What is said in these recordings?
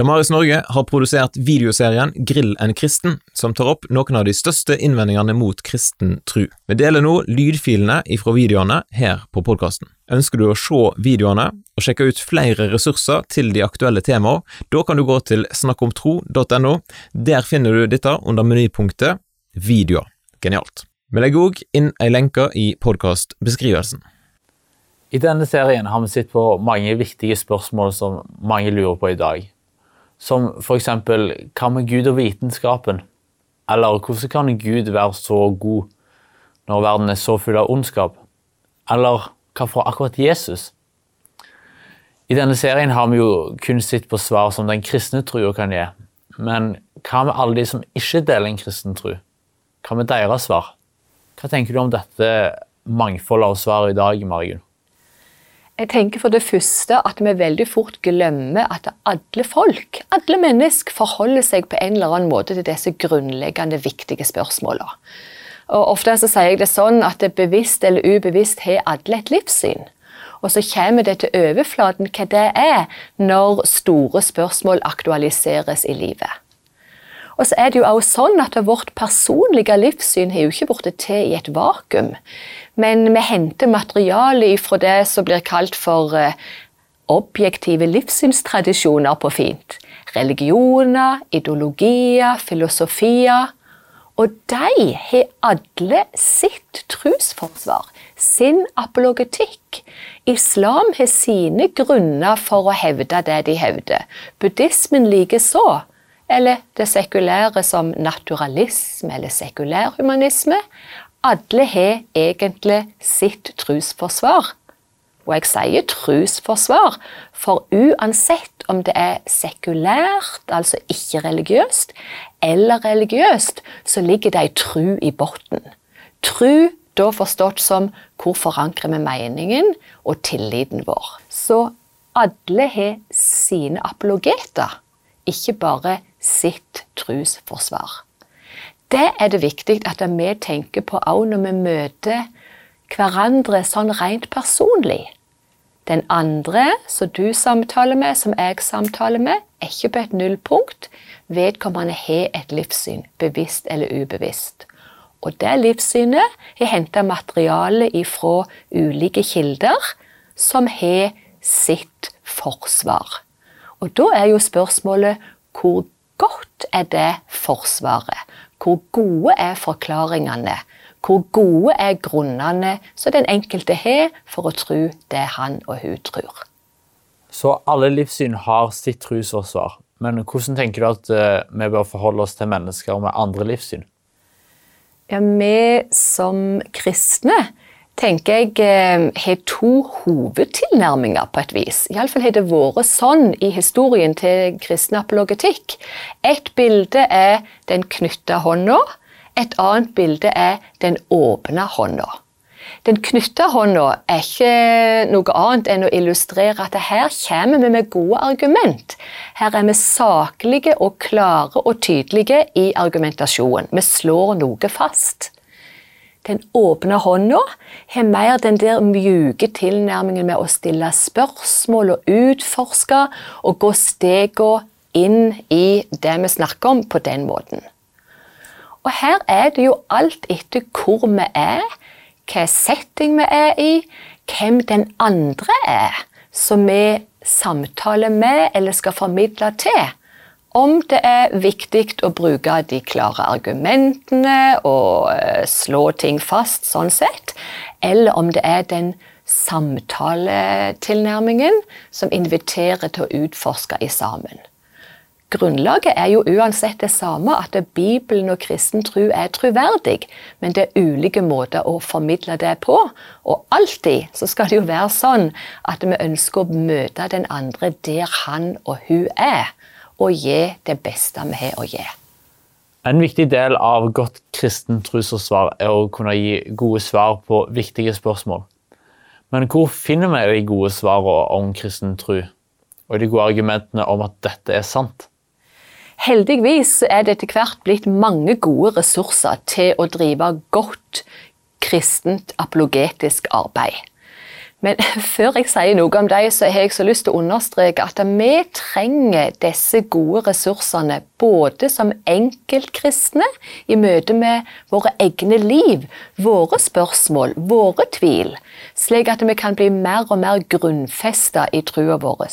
Damaris Norge har produsert videoserien Grill en kristen, som tar opp noen av de største innvendingene mot kristen tru. Vi deler nå lydfilene ifra videoene her på podkasten. Ønsker du å se videoene og sjekke ut flere ressurser til de aktuelle temaene, da kan du gå til snakkomtro.no. Der finner du dette under menypunktet Videoer. Genialt. Vi legger òg inn ei lenke i podkastbeskrivelsen. I denne serien har vi sett på mange viktige spørsmål som mange lurer på i dag. Som f.eks.: Hva med Gud og vitenskapen? Eller hvordan kan Gud være så god når verden er så full av ondskap? Eller hva fra akkurat Jesus? I denne serien har vi jo kun sett på svar som den kristne trua kan gi. Men hva med alle de som ikke deler en kristen tro? Hva med deres svar? Hva tenker du om dette mangfoldet av svar i dag, Marigunn? Jeg tenker for det første at vi veldig fort glemmer at alle folk, alle mennesker, forholder seg på en eller annen måte til disse grunnleggende, viktige spørsmålene. Og Ofte så sier jeg det sånn at det bevisst eller ubevisst har alle et livssyn. Og så kommer det til overflaten hva det er, når store spørsmål aktualiseres i livet. Og så er det jo også sånn at Vårt personlige livssyn har jo ikke blitt til i et vakuum. Men vi henter materiale fra det som blir kalt for eh, objektive livssynstradisjoner på fint. Religioner, ideologier, filosofier. Og de har alle sitt trosforsvar, sin apologetikk. Islam har sine grunner for å hevde det de hevder. Buddhismen likeså eller det sekulære som naturalisme eller sekulærhumanisme. Alle har egentlig sitt trosforsvar. Og jeg sier trosforsvar, for uansett om det er sekulært, altså ikke religiøst, eller religiøst, så ligger det ei tru i bunnen. Tru da forstått som hvor forankrer vi meningen og tilliten vår. Så alle har sine apologeter, ikke bare sitt trosforsvar. Det er det viktig at vi tenker på òg når vi møter hverandre sånn rent personlig. Den andre som du samtaler med, som jeg samtaler med, er ikke på et nullpunkt. Vedkommende har et livssyn, bevisst eller ubevisst. Og det livssynet har henta materiale fra ulike kilder som har sitt forsvar. Og da er jo spørsmålet hvor godt er det forsvaret? Hvor gode er forklaringene? Hvor gode er grunnene som den enkelte har for å tro det han og hun tror? Så alle livssyn har sitt trosforsvar. Men hvordan tenker du at uh, vi bør forholde oss til mennesker med andre livssyn? Ja, Vi som kristne tenker jeg eh, har to hovedtilnærminger på et vis. Iallfall har det vært sånn i historien til kristen apologetikk. Et bilde er den knytta hånda, et annet bilde er den åpne hånda. Den knytta hånda er ikke noe annet enn å illustrere at her kommer vi med gode argument. Her er vi saklige og klare og tydelige i argumentasjonen. Vi slår noe fast. Den åpne hånda har mer den der mjuke tilnærmingen med å stille spørsmål og utforske og gå stegene inn i det vi snakker om, på den måten. Og her er det jo alt etter hvor vi er, hva setting vi er i, hvem den andre er som vi samtaler med eller skal formidle til om det er viktig å bruke de klare argumentene og eh, slå ting fast sånn sett, eller om det er den samtaletilnærmingen som inviterer til å utforske i sammen. Grunnlaget er jo uansett det samme, at Bibelen og kristen tro er troverdig, men det er ulike måter å formidle det på. Og alltid så skal det jo være sånn at vi ønsker å møte den andre der han og hun er og gi det beste vi har å gi. En viktig del av godt kristen trosforsvar er å kunne gi gode svar på viktige spørsmål. Men hvor finner vi de gode svarene om kristen tro, og de gode argumentene om at dette er sant? Heldigvis er det etter hvert blitt mange gode ressurser til å drive godt kristent apologetisk arbeid. Men før jeg sier noe om dem, så har jeg så lyst til å understreke at vi trenger disse gode ressursene både som enkeltkristne i møte med våre egne liv, våre spørsmål, våre tvil, slik at vi kan bli mer og mer grunnfesta i trua vår.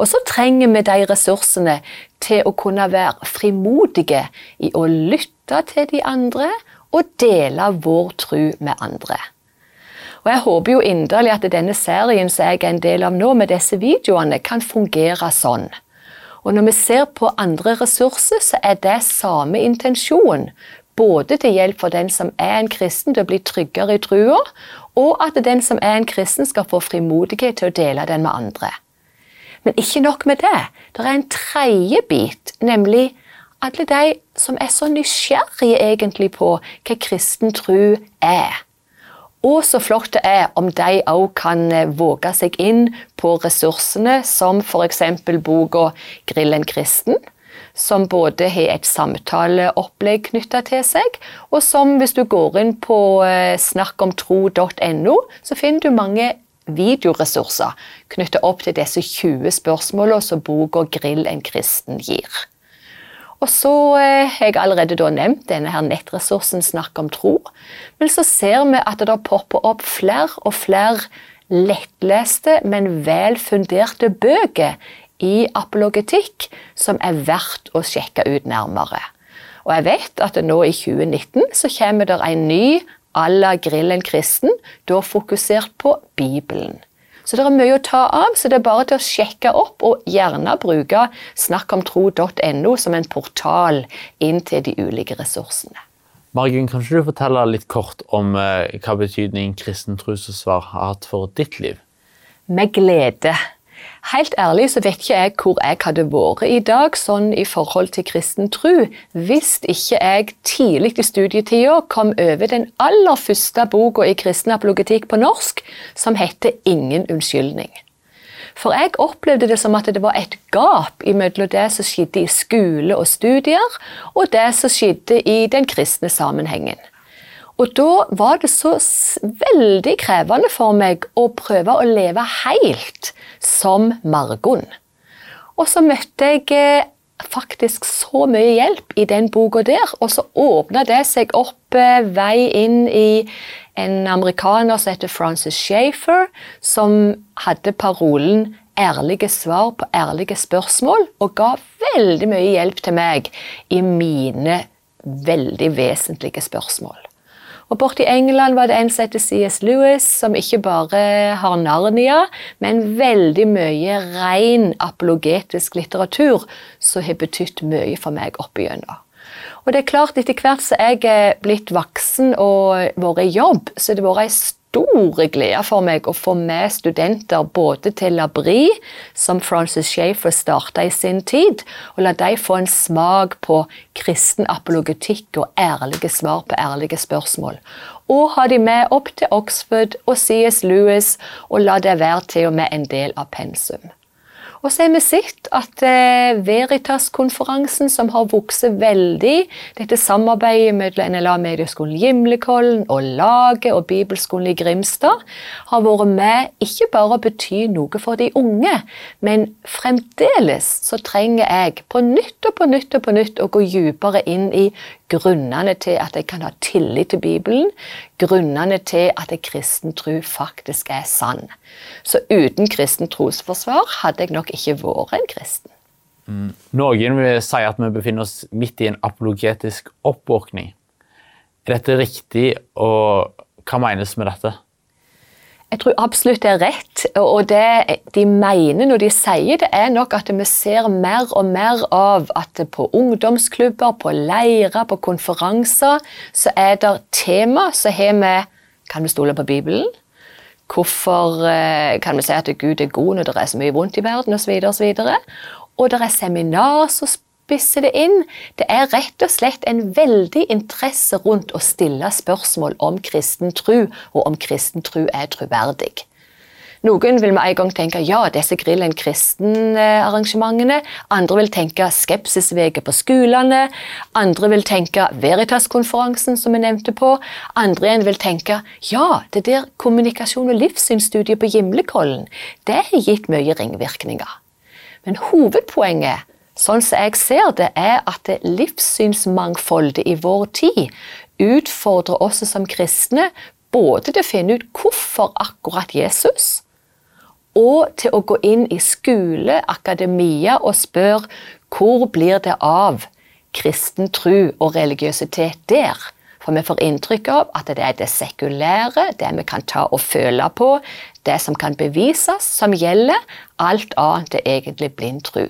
Og så trenger vi de ressursene til å kunne være frimodige i å lytte til de andre og dele vår tro med andre. Og Jeg håper jo inderlig at denne serien som jeg er en del av nå, med disse videoene, kan fungere sånn. Og Når vi ser på andre ressurser, så er det samme intensjon. Både til hjelp for den som er en kristen til å bli tryggere i trua, og at den som er en kristen skal få frimodighet til å dele den med andre. Men ikke nok med det. Det er en tredje bit, nemlig alle de som er så nysgjerrige egentlig på hva kristen tro er. Og så flott det er om de òg kan eh, våge seg inn på ressursene som f.eks. boka 'Grill en kristen', som både har et samtaleopplegg knytta til seg, og som hvis du går inn på eh, snakkomtro.no, så finner du mange videoressurser knytta opp til disse 20 spørsmålene som boka 'Grill en kristen' gir. Og så eh, har jeg allerede da nevnt denne her nettressursen Snakk om tro. Men så ser vi at det popper opp flere og flere lettleste, men vel funderte bøker i apologetikk som er verdt å sjekke ut nærmere. Og jeg vet at nå i 2019 så kommer det en ny à la Grillen kristen, da fokusert på Bibelen. Så det er mye å ta av, så det er bare til å sjekke opp, og gjerne bruke snakkomtro.no som en portal inn til de ulike ressursene. Margunn, kan du fortelle litt kort om eh, hva betydning kristen trosforsvar har hatt for ditt liv? Med glede. Helt ærlig så vet ikke jeg hvor jeg hadde vært i dag sånn i forhold til kristen tro, hvis ikke jeg tidlig i studietida kom over den aller første boka i kristen apologetikk på norsk, som heter Ingen unnskyldning. For jeg opplevde det som at det var et gap mellom det som skjedde i skole og studier, og det som skjedde i den kristne sammenhengen. Og da var det så veldig krevende for meg å prøve å leve helt som Margunn. Og så møtte jeg eh, faktisk så mye hjelp i den boka der, og så åpna det seg opp eh, vei inn i en amerikaner som heter Francis Shafer, som hadde parolen 'ærlige svar på ærlige spørsmål', og ga veldig mye hjelp til meg i mine veldig vesentlige spørsmål. Og i England var det en som heter CS Lewis, som ikke bare har Narnia, men veldig mye ren apologetisk litteratur som har betydd mye for meg opp igjennom. Og det er klart, etter hvert som jeg er blitt voksen og vært i jobb, så har det vært ei store glede for meg å få med studenter både til Labri, som Francis Shafer starta i sin tid, og la dem få en smak på kristen apologetikk og ærlige svar på ærlige spørsmål. Og ha de med opp til Oxford og CS Lewis, og la det være til og med en del av pensum. Og så har vi sett at eh, Veritas-konferansen, som har vokst veldig, dette samarbeidet mellom NLA Medieskolen Gimlekollen og Laget og Bibelskolen i Grimstad, har vært med ikke bare å bety noe for de unge, men fremdeles så trenger jeg på nytt og på nytt og på nytt å gå dypere inn i grunnene til at jeg kan ha tillit til Bibelen, grunnene til at kristen tro faktisk er sann. Så uten kristen trosforsvar hadde jeg nok ikke vært en kristen. Mm. Noen vil si at vi befinner oss midt i en apologetisk oppvåkning. Er dette riktig, og hva menes med dette? Jeg tror absolutt det er rett. Og det de mener når de sier det, er nok at vi ser mer og mer av at på ungdomsklubber, på leirer, på konferanser, så er det tema så har vi Kan vi stole på Bibelen? Hvorfor eh, kan vi si at Gud er god når det er så mye vondt i verden, osv. Og, så og det er seminar som spisser det inn. Det er rett og slett en veldig interesse rundt å stille spørsmål om kristen tro, og om kristen tro er troverdig. Noen vil med en gang tenke ja, disse Grill en kristen-arrangementene. Andre vil tenke skepsisveke på skolene. Andre vil tenke Veritas-konferansen, som vi nevnte på. Andre igjen vil tenke ja, det der kommunikasjon- og livssynsstudiet på Gimlekollen, det har gitt mye ringvirkninger. Men hovedpoenget sånn som jeg ser det, er at livssynsmangfoldet i vår tid utfordrer oss som kristne både til å finne ut hvorfor akkurat Jesus, og til å gå inn i skole, akademia og spørre hvor blir det av kristen tro og religiøsitet der? For vi får inntrykk av at det er det sekulære, det vi kan ta og føle på, det som kan bevises, som gjelder. Alt annet er egentlig blind tro.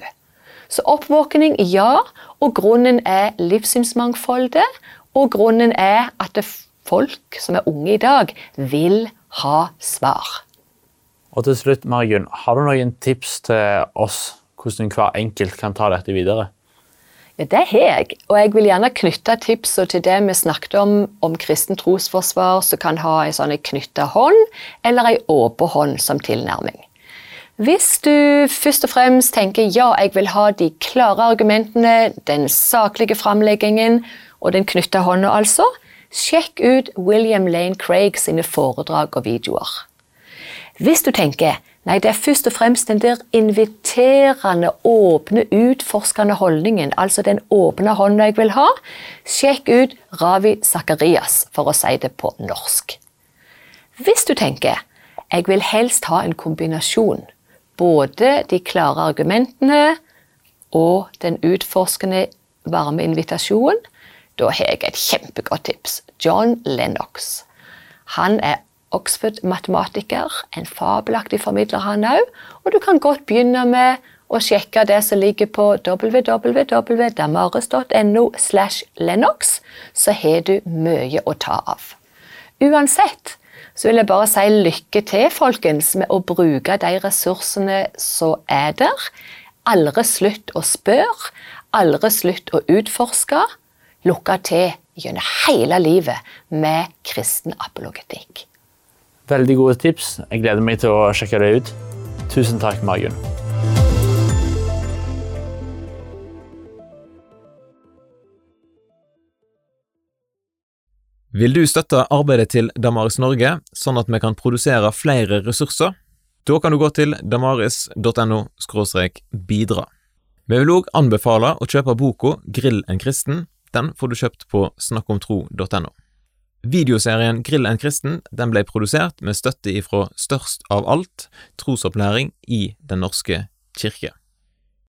Så oppvåkning, ja. Og grunnen er livssynsmangfoldet. Og grunnen er at folk som er unge i dag, vil ha svar. Og til slutt, Margunn, har du noen tips til oss hvordan hver enkelt kan ta dette videre? Ja, Det har jeg, og jeg vil gjerne knytte tipsene til det vi snakket om om kristen trosforsvar, som kan ha en sånn knytta hånd eller en åpen hånd som tilnærming. Hvis du først og fremst tenker ja, jeg vil ha de klare argumentene, den saklige framleggingen og den knytta hånda, altså, sjekk ut William Lane Craig sine foredrag og videoer. Hvis du tenker nei, det er først og fremst den der inviterende, åpne, utforskende holdningen, altså den åpne hånda jeg vil ha, sjekk ut Ravi Zakarias, for å si det på norsk. Hvis du tenker jeg vil helst ha en kombinasjon, både de klare argumentene og den utforskende varme invitasjonen, da har jeg et kjempegodt tips. John Lennox. Han er Oxford-matematiker, en fabelaktig formidler han òg, og du kan godt begynne med å sjekke det som ligger på www.damaris.no slash lennox, så har du mye å ta av. Uansett så vil jeg bare si lykke til, folkens, med å bruke de ressursene som er der. Aldri slutt å spørre, aldri slutt å utforske. Lukke til gjennom hele livet med kristen apologetikk. Veldig gode tips. Jeg gleder meg til å sjekke det ut. Tusen takk, Margunn. Vil du støtte arbeidet til Damaris Norge, sånn at vi kan produsere flere ressurser? Da kan du gå til damaris.no bidra. Vi vil òg anbefale å kjøpe boka Grill en kristen. Den får du kjøpt på snakkomtro.no. Videoserien Grill en kristen den ble produsert med støtte ifra Størst av alt, trosopplæring i Den norske kirke.